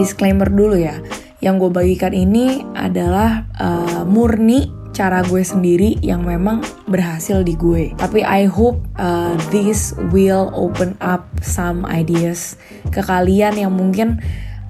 disclaimer dulu ya. Yang gue bagikan ini adalah uh, murni cara gue sendiri yang memang berhasil di gue. Tapi I hope uh, this will open up some ideas ke kalian yang mungkin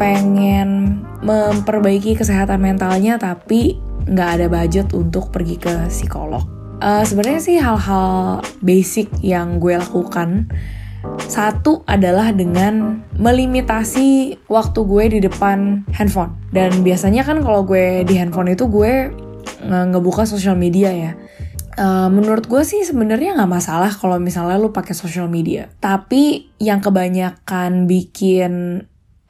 pengen memperbaiki kesehatan mentalnya tapi nggak ada budget untuk pergi ke psikolog. Uh, Sebenarnya sih hal-hal basic yang gue lakukan satu adalah dengan melimitasi waktu gue di depan handphone. Dan biasanya kan kalau gue di handphone itu gue ngebuka sosial media ya. Uh, menurut gue sih sebenarnya nggak masalah kalau misalnya lu pakai sosial media. Tapi yang kebanyakan bikin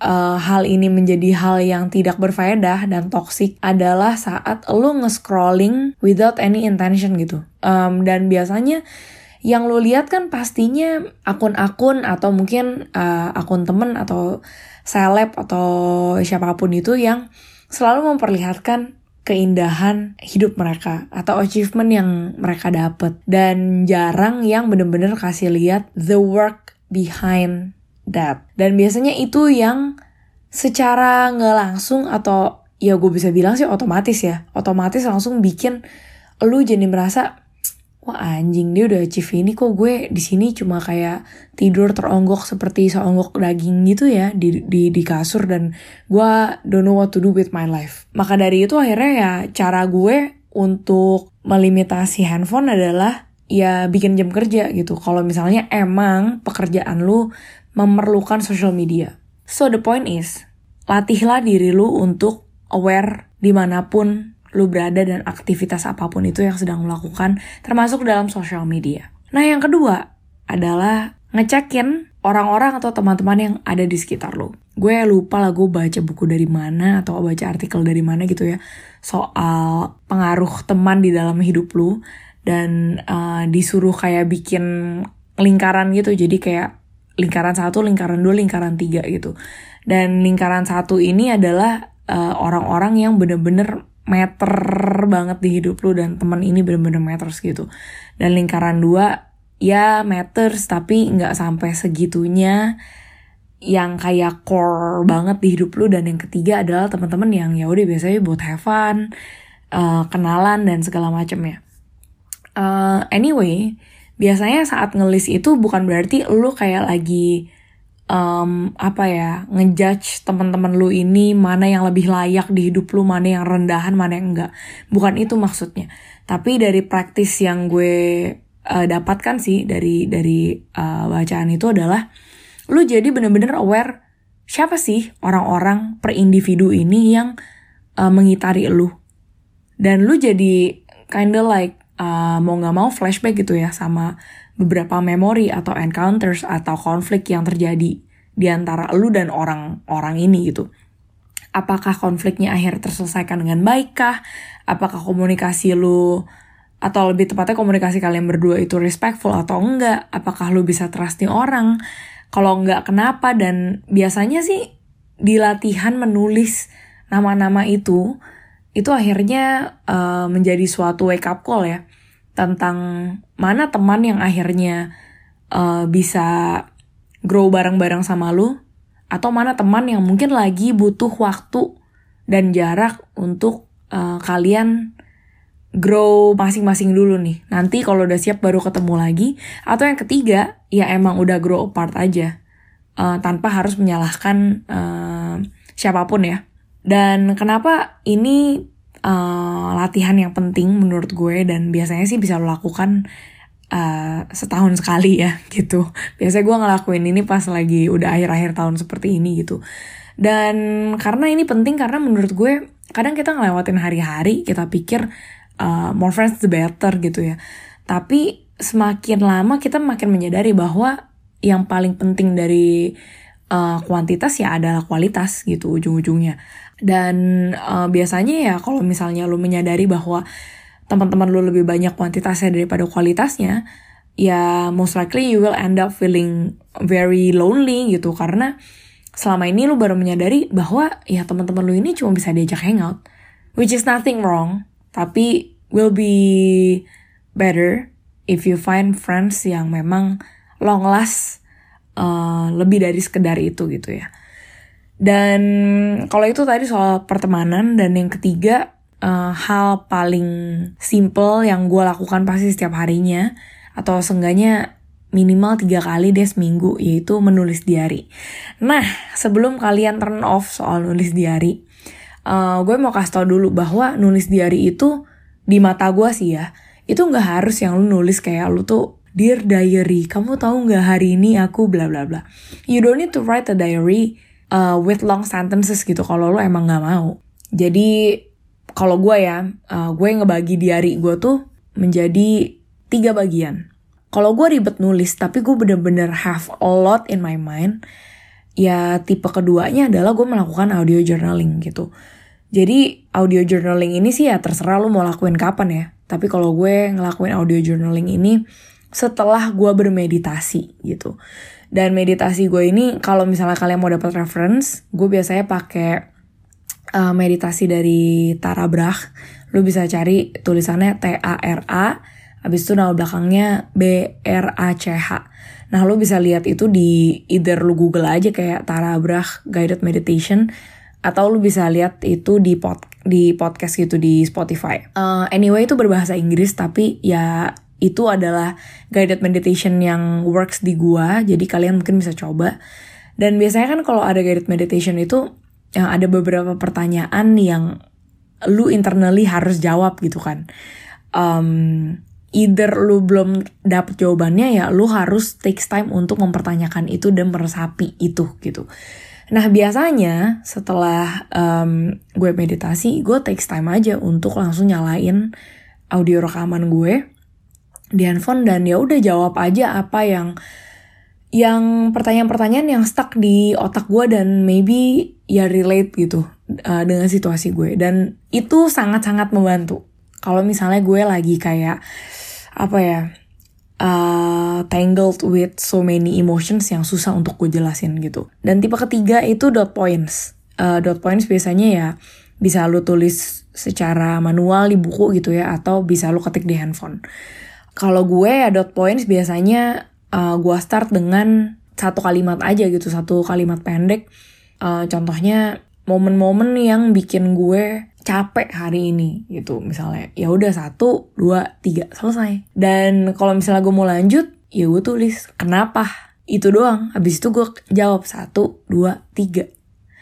uh, hal ini menjadi hal yang tidak berfaedah dan toksik adalah saat lu nge-scrolling without any intention gitu. Um, dan biasanya yang lo lihat kan pastinya akun-akun atau mungkin uh, akun temen atau seleb atau siapa pun itu yang selalu memperlihatkan keindahan hidup mereka atau achievement yang mereka dapat dan jarang yang bener-bener kasih lihat the work behind that. Dan biasanya itu yang secara nggak langsung atau ya gue bisa bilang sih otomatis ya otomatis langsung bikin lu jadi merasa wah anjing dia udah achieve ini kok gue di sini cuma kayak tidur teronggok seperti seonggok daging gitu ya di di di kasur dan gue don't know what to do with my life. Maka dari itu akhirnya ya cara gue untuk melimitasi handphone adalah ya bikin jam kerja gitu. Kalau misalnya emang pekerjaan lu memerlukan social media. So the point is, latihlah diri lu untuk aware di mana pun lu berada dan aktivitas apa pun itu yang sedang melakukan termasuk dalam sosial media. Nah yang kedua adalah ngecekin orang-orang atau teman-teman yang ada di sekitar lu. Gue lupa lah gue baca buku dari mana atau baca artikel dari mana gitu ya soal pengaruh teman di dalam hidup lu dan uh, disuruh kayak bikin lingkaran gitu jadi kayak lingkaran satu, lingkaran dua, lingkaran tiga gitu. Dan lingkaran satu ini adalah uh, orang-orang yang bener-bener meter banget di hidup lu dan teman ini bener-bener meters gitu. Dan lingkaran dua ya meters tapi nggak sampai segitunya yang kayak core banget di hidup lu. Dan yang ketiga adalah teman-teman yang ya udah biasanya buat have fun uh, kenalan dan segala macam ya. Uh, anyway biasanya saat ngelis itu bukan berarti lu kayak lagi um, apa ya ngejudge teman-teman lu ini mana yang lebih layak di hidup lu mana yang rendahan mana yang enggak. Bukan itu maksudnya. Tapi dari praktis yang gue uh, dapatkan sih dari dari uh, bacaan itu adalah lu jadi bener-bener aware siapa sih orang-orang per individu ini yang uh, mengitari lu. Dan lu jadi kinda like uh, mau nggak mau flashback gitu ya sama beberapa memori atau encounters atau konflik yang terjadi di antara lu dan orang-orang ini gitu. Apakah konfliknya akhir terselesaikan dengan baik kah? Apakah komunikasi lu atau lebih tepatnya komunikasi kalian berdua itu respectful atau enggak? Apakah lu bisa trusting orang? Kalau enggak kenapa? Dan biasanya sih di latihan menulis nama-nama itu itu akhirnya uh, menjadi suatu wake up call ya tentang mana teman yang akhirnya uh, bisa grow bareng-bareng sama lu atau mana teman yang mungkin lagi butuh waktu dan jarak untuk uh, kalian grow masing-masing dulu nih. Nanti kalau udah siap baru ketemu lagi. Atau yang ketiga, ya emang udah grow apart aja. Uh, tanpa harus menyalahkan uh, siapa pun ya. Dan kenapa ini uh, latihan yang penting menurut gue dan biasanya sih bisa lo lakukan uh, setahun sekali ya gitu. Biasanya gue ngelakuin ini pas lagi udah akhir-akhir tahun seperti ini gitu. Dan karena ini penting karena menurut gue kadang kita ngelewatin hari-hari kita pikir uh, more friends the better gitu ya. Tapi semakin lama kita makin menyadari bahwa yang paling penting dari uh, kuantitas ya adalah kualitas gitu ujung-ujungnya. Dan uh, biasanya ya kalau misalnya lu menyadari bahwa teman-teman lu lebih banyak kuantitasnya daripada kualitasnya, ya most likely you will end up feeling very lonely gitu karena selama ini lu baru menyadari bahwa ya teman-teman lu ini cuma bisa diajak hangout, which is nothing wrong, tapi will be better if you find friends yang memang long last uh, lebih dari sekedar itu gitu ya. Dan kalau itu tadi soal pertemanan dan yang ketiga uh, hal paling simple yang gue lakukan pasti setiap harinya atau seenggaknya minimal tiga kali deh seminggu yaitu menulis diary. Nah sebelum kalian turn off soal nulis diary, uh, gue mau kasih tau dulu bahwa nulis diary itu di mata gue sih ya itu nggak harus yang lu nulis kayak lu tuh Dear diary, kamu tahu nggak hari ini aku bla bla bla. You don't need to write a diary uh, with long sentences gitu kalau lo emang nggak mau. Jadi kalau gue ya, uh, gue ngebagi diary gue tuh menjadi tiga bagian. Kalau gue ribet nulis, tapi gue bener-bener have a lot in my mind, ya tipe keduanya adalah gue melakukan audio journaling gitu. Jadi audio journaling ini sih ya terserah lo mau lakuin kapan ya. Tapi kalau gue ngelakuin audio journaling ini, setelah gue bermeditasi gitu. Dan meditasi gue ini kalau misalnya kalian mau dapat reference, gue biasanya pakai uh, meditasi dari Tara Brach. Lu bisa cari tulisannya T A R A, habis itu nama belakangnya B R A C H. Nah, lu bisa lihat itu di either lu Google aja kayak Tara Brach Guided Meditation atau lu bisa lihat itu di pod di podcast gitu di Spotify. Uh, anyway itu berbahasa Inggris tapi ya itu adalah guided meditation yang works di gua. Jadi kalian mungkin bisa coba. Dan biasanya kan kalau ada guided meditation itu yang ada beberapa pertanyaan yang lu internally harus jawab gitu kan. Um, either lu belum dapet jawabannya ya lu harus takes time untuk mempertanyakan itu dan meresapi itu gitu. Nah biasanya setelah um, gue meditasi, gue takes time aja untuk langsung nyalain audio rekaman gue di handphone dan ya udah jawab aja apa yang yang pertanyaan-pertanyaan yang stuck di otak gue dan maybe ya relate gitu uh, dengan situasi gue. Dan itu sangat-sangat membantu. Kalau misalnya gue lagi kayak apa ya uh, tangled with so many emotions yang susah untuk gue jelasin gitu. Dan tipe ketiga itu dot points. Uh, dot points biasanya ya bisa lo tulis secara manual di buku gitu ya atau bisa lo ketik di handphone kalau gue ya dot points biasanya uh, gue start dengan satu kalimat aja gitu, satu kalimat pendek. Uh, contohnya momen-momen yang bikin gue capek hari ini gitu. Misalnya ya udah satu dua tiga selesai. Dan kalau misalnya gue mau lanjut ya gue tulis kenapa? Itu doang. Habis itu gue jawab satu dua tiga.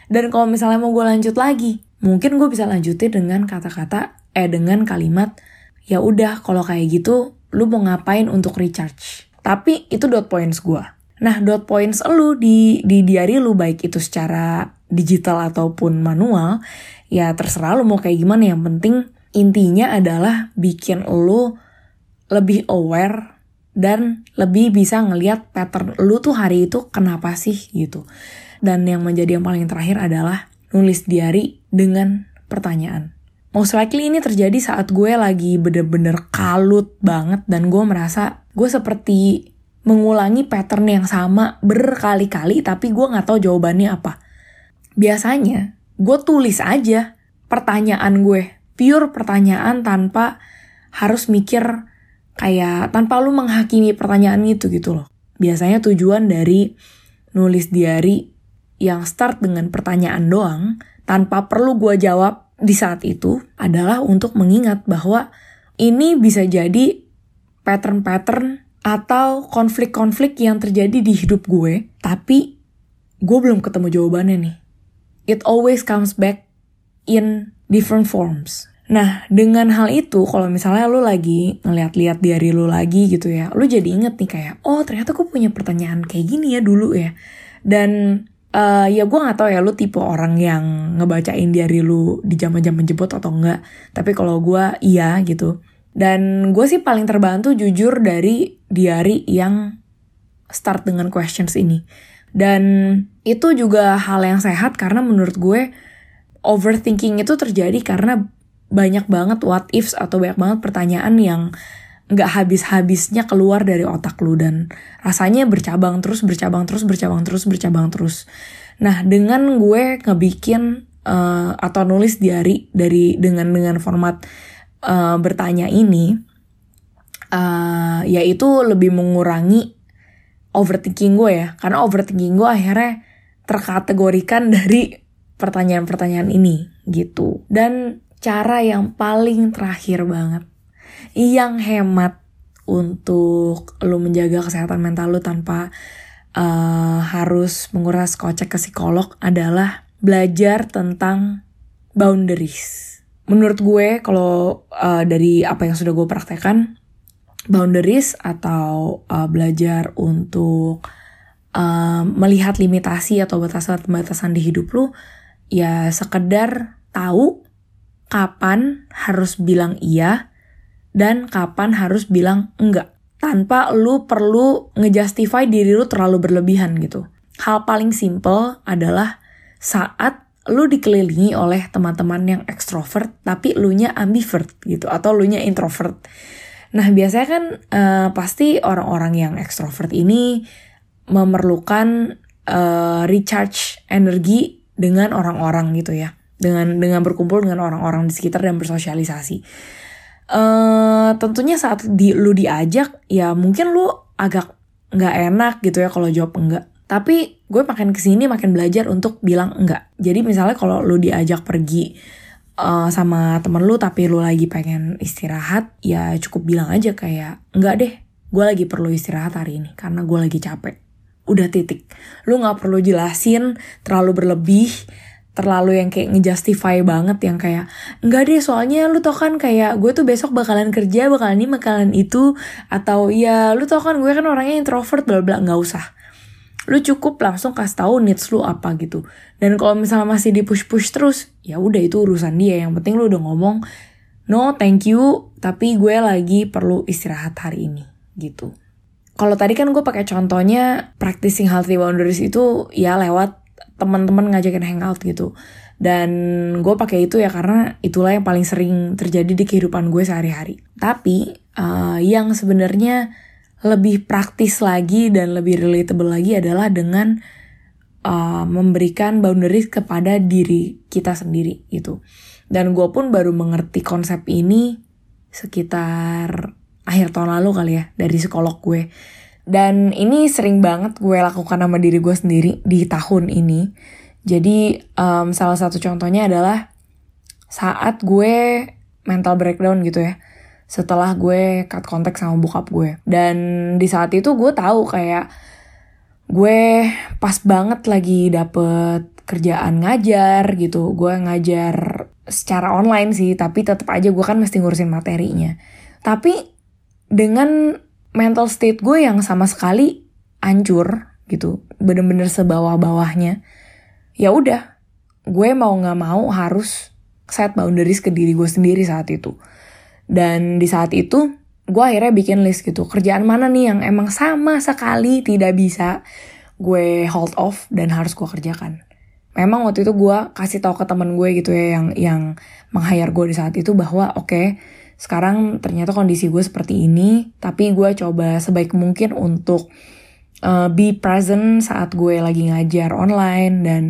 Dan kalau misalnya mau gue lanjut lagi mungkin gue bisa lanjutin dengan kata-kata eh dengan kalimat ya udah kalau kayak gitu lu mau ngapain untuk recharge. Tapi itu dot points gue. Nah, dot points lu di, di diary lu baik itu secara digital ataupun manual, ya terserah lu mau kayak gimana. Yang penting intinya adalah bikin lu lebih aware dan lebih bisa ngeliat pattern lu tuh hari itu kenapa sih gitu. Dan yang menjadi yang paling terakhir adalah nulis diary dengan pertanyaan. Most likely ini terjadi saat gue lagi bener-bener kalut banget dan gue merasa gue seperti mengulangi pattern yang sama berkali-kali tapi gue gak tahu jawabannya apa. Biasanya gue tulis aja pertanyaan gue, pure pertanyaan tanpa harus mikir kayak tanpa lu menghakimi pertanyaan itu gitu loh. Biasanya tujuan dari nulis diary yang start dengan pertanyaan doang tanpa perlu gue jawab di saat itu adalah untuk mengingat bahwa ini bisa jadi pattern-pattern atau konflik-konflik yang terjadi di hidup gue, tapi gue belum ketemu jawabannya nih. It always comes back in different forms. Nah, dengan hal itu, kalau misalnya lo lagi ngeliat-liat diary lo lagi gitu ya, lo jadi inget nih kayak, oh ternyata gue punya pertanyaan kayak gini ya dulu ya. Dan uh, ya gue gak tau ya lu tipe orang yang ngebacain diary lu di jam-jam menjemput atau enggak. Tapi kalau gue iya gitu. Dan gue sih paling terbantu jujur dari diary yang start dengan questions ini. Dan itu juga hal yang sehat karena menurut gue overthinking itu terjadi karena banyak banget what ifs atau banyak banget pertanyaan yang nggak habis-habisnya keluar dari otak lu dan rasanya bercabang terus bercabang terus bercabang terus bercabang terus nah dengan gue ngebikin uh, atau nulis diary dari dengan dengan format uh, bertanya ini uh, yaitu lebih mengurangi overthinking gue ya karena overthinking gue akhirnya terkategorikan dari pertanyaan-pertanyaan ini gitu. Dan cara yang paling terakhir banget yang hemat untuk lo menjaga kesehatan mental lo tanpa uh, harus menguras kocek ke psikolog adalah belajar tentang boundaries. Menurut gue kalau uh, dari apa yang sudah gue praktekkan, boundaries atau uh, belajar untuk uh, melihat limitasi atau batasan-batasan di hidup lo ya sekedar tahu kapan harus bilang iya dan kapan harus bilang enggak tanpa lu perlu ngejustify diri lu terlalu berlebihan gitu. Hal paling simple adalah saat lu dikelilingi oleh teman-teman yang ekstrovert tapi lu nya ambivert gitu atau lu nya introvert. Nah, biasanya kan uh, pasti orang-orang yang ekstrovert ini memerlukan uh, recharge energi dengan orang-orang gitu ya dengan dengan berkumpul dengan orang-orang di sekitar dan bersosialisasi uh, tentunya saat di lu diajak ya mungkin lu agak nggak enak gitu ya kalau jawab enggak. Tapi gue makin ke sini makin belajar untuk bilang enggak. Jadi misalnya kalau lu diajak pergi uh, sama temen lu tapi lu lagi pengen istirahat ya cukup bilang aja kayak enggak deh gue lagi perlu istirahat hari ini karena gue lagi capek. Udah titik. Lu nggak perlu jelasin terlalu berlebih terlalu yang kayak ngejustify banget yang kayak enggak deh soalnya lu tau kan kayak gue tuh besok bakalan kerja bakalan ini bakalan itu atau ya lu tau kan gue kan orangnya introvert bla bla nggak usah. Lu cukup langsung kasih tahu needs lu apa gitu. Dan kalau misalnya masih di push push terus ya udah itu urusan dia. Yang penting lu udah ngomong no thank you tapi gue lagi perlu istirahat hari ini gitu. Kalau tadi kan gue pakai contohnya practicing healthy boundaries itu ya lewat teman-teman ngajakin hangout gitu. Dan gue pakai itu ya karena itulah yang paling sering terjadi di kehidupan gue sehari-hari. Tapi uh, yang sebenarnya lebih praktis lagi dan lebih relatable lagi adalah dengan uh, memberikan boundaries kepada diri kita sendiri gitu. Dan gue pun baru mengerti konsep ini sekitar akhir tahun lalu kali ya dari psikolog gue. Dan ini sering banget gue lakukan sama diri gue sendiri di tahun ini. Jadi um, salah satu contohnya adalah saat gue mental breakdown gitu ya. Setelah gue cut kontak sama bokap gue. Dan di saat itu gue tahu kayak gue pas banget lagi dapet kerjaan ngajar gitu. Gue ngajar secara online sih, tapi tetap aja gue kan mesti ngurusin materinya. Tapi dengan mental state gue yang sama sekali hancur gitu, bener-bener sebawah-bawahnya. Ya udah, gue mau nggak mau harus set boundaries ke diri gue sendiri saat itu. Dan di saat itu, gue akhirnya bikin list gitu, kerjaan mana nih yang emang sama sekali tidak bisa gue hold off dan harus gue kerjakan. Memang waktu itu gue kasih tau ke temen gue gitu ya yang yang meng-hire gue di saat itu bahwa oke okay, sekarang ternyata kondisi gue seperti ini, tapi gue coba sebaik mungkin untuk uh, be present saat gue lagi ngajar online. Dan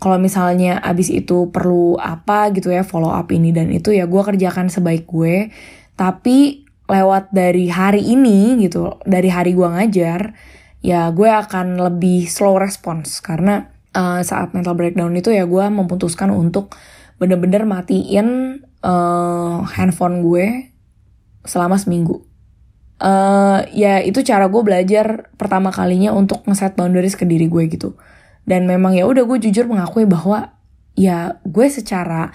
kalau misalnya abis itu perlu apa gitu ya follow up ini dan itu ya gue kerjakan sebaik gue. Tapi lewat dari hari ini gitu dari hari gue ngajar ya gue akan lebih slow response. Karena uh, saat mental breakdown itu ya gue memutuskan untuk bener-bener matiin uh, handphone gue selama seminggu. Uh, ya itu cara gue belajar pertama kalinya untuk ngeset boundaries ke diri gue gitu. Dan memang ya udah gue jujur mengakui bahwa ya gue secara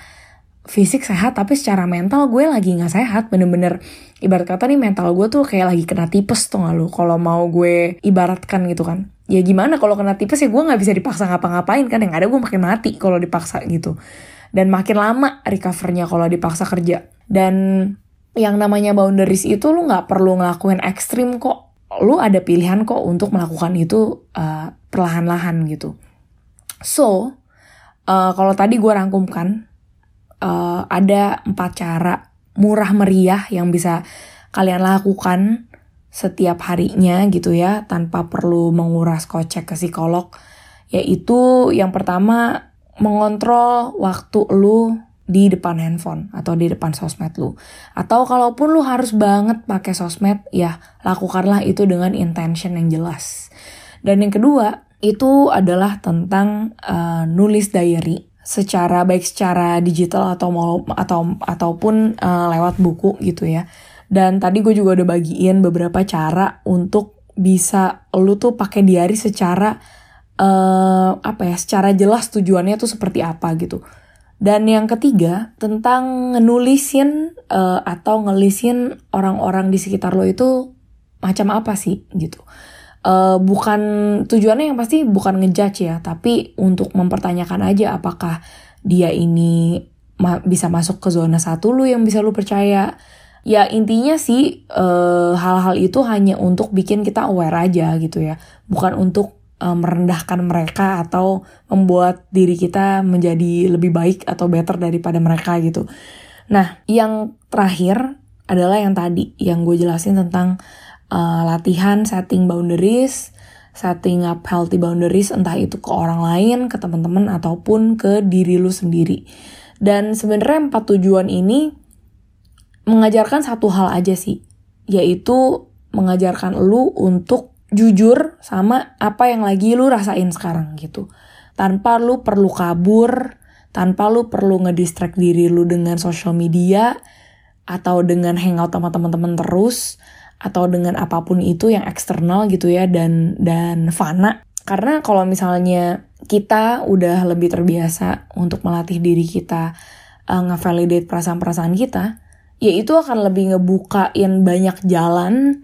fisik sehat tapi secara mental gue lagi nggak sehat. Bener-bener ibarat kata nih mental gue tuh kayak lagi kena tipes tuh gak lu? Kalau mau gue ibaratkan gitu kan. Ya gimana kalau kena tipes ya gue nggak bisa dipaksa ngapa-ngapain kan? Yang ada gue makin mati kalau dipaksa gitu dan makin lama recovernya kalau dipaksa kerja. Dan yang namanya boundaries itu lu nggak perlu ngelakuin ekstrim kok. Lu ada pilihan kok untuk melakukan itu uh, perlahan-lahan gitu. So uh, kalau tadi gue rangkumkan uh, ada empat cara murah meriah yang bisa kalian lakukan setiap harinya gitu ya tanpa perlu menguras kocek ke psikolog. Yaitu yang pertama mengontrol waktu lu di depan handphone atau di depan sosmed lu. Atau kalaupun lu harus banget pakai sosmed, ya lakukanlah itu dengan intention yang jelas. Dan yang kedua, itu adalah tentang uh, nulis diary secara baik secara digital atau mau atau ataupun uh, lewat buku gitu ya. Dan tadi gue juga udah bagiin beberapa cara untuk bisa lu tuh pakai diary secara uh, apa ya, secara jelas tujuannya tuh seperti apa gitu. Dan yang ketiga tentang nulisin uh, atau ngelisin orang-orang di sekitar lo itu macam apa sih gitu uh, bukan tujuannya yang pasti bukan ngejudge ya, tapi untuk mempertanyakan aja apakah dia ini ma bisa masuk ke zona satu lu yang bisa lu percaya. Ya intinya sih eh, hal-hal uh, itu hanya untuk bikin kita aware aja gitu ya, bukan untuk uh, merendahkan mereka atau membuat diri kita menjadi lebih baik atau better daripada mereka gitu. Nah, yang terakhir adalah yang tadi yang gue jelasin tentang uh, latihan setting boundaries, setting up healthy boundaries entah itu ke orang lain, ke teman-teman ataupun ke diri lu sendiri. Dan sebenarnya empat tujuan ini mengajarkan satu hal aja sih, yaitu mengajarkan lu untuk jujur sama apa yang lagi lu rasain sekarang gitu. Tanpa lu perlu kabur, tanpa lu perlu ngedistract diri lu dengan social media atau dengan hangout sama teman-teman terus atau dengan apa pun itu yang eksternal gitu ya dan dan fana karena kalau misalnya kita udah lebih terbiasa untuk melatih diri kita uh, ngevalidate perasaan-perasaan kita ya itu akan lebih ngebukain banyak jalan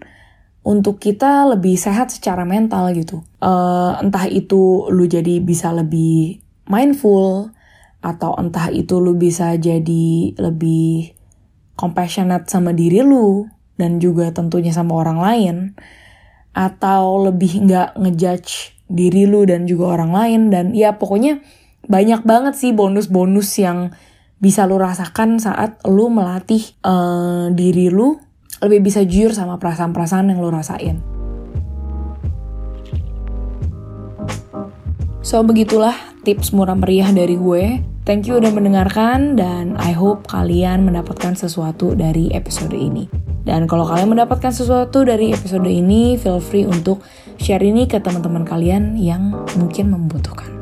untuk kita lebih sehat secara mental gitu. Uh, entah itu lu jadi bisa lebih mindful atau entah itu lu bisa jadi lebih compassionate sama diri lu dan juga tentunya sama orang lain atau lebih nggak ngejudge diri lu dan juga orang lain dan ya pokoknya banyak banget sih bonus-bonus yang bisa lu rasakan saat lu melatih uh, diri lu lebih bisa jujur sama perasaan-perasaan yang lu rasain. So begitulah tips murah meriah dari gue. Thank you udah mendengarkan dan I hope kalian mendapatkan sesuatu dari episode ini. Dan kalau kalian mendapatkan sesuatu dari episode ini, feel free untuk share ini ke teman-teman kalian yang mungkin membutuhkan.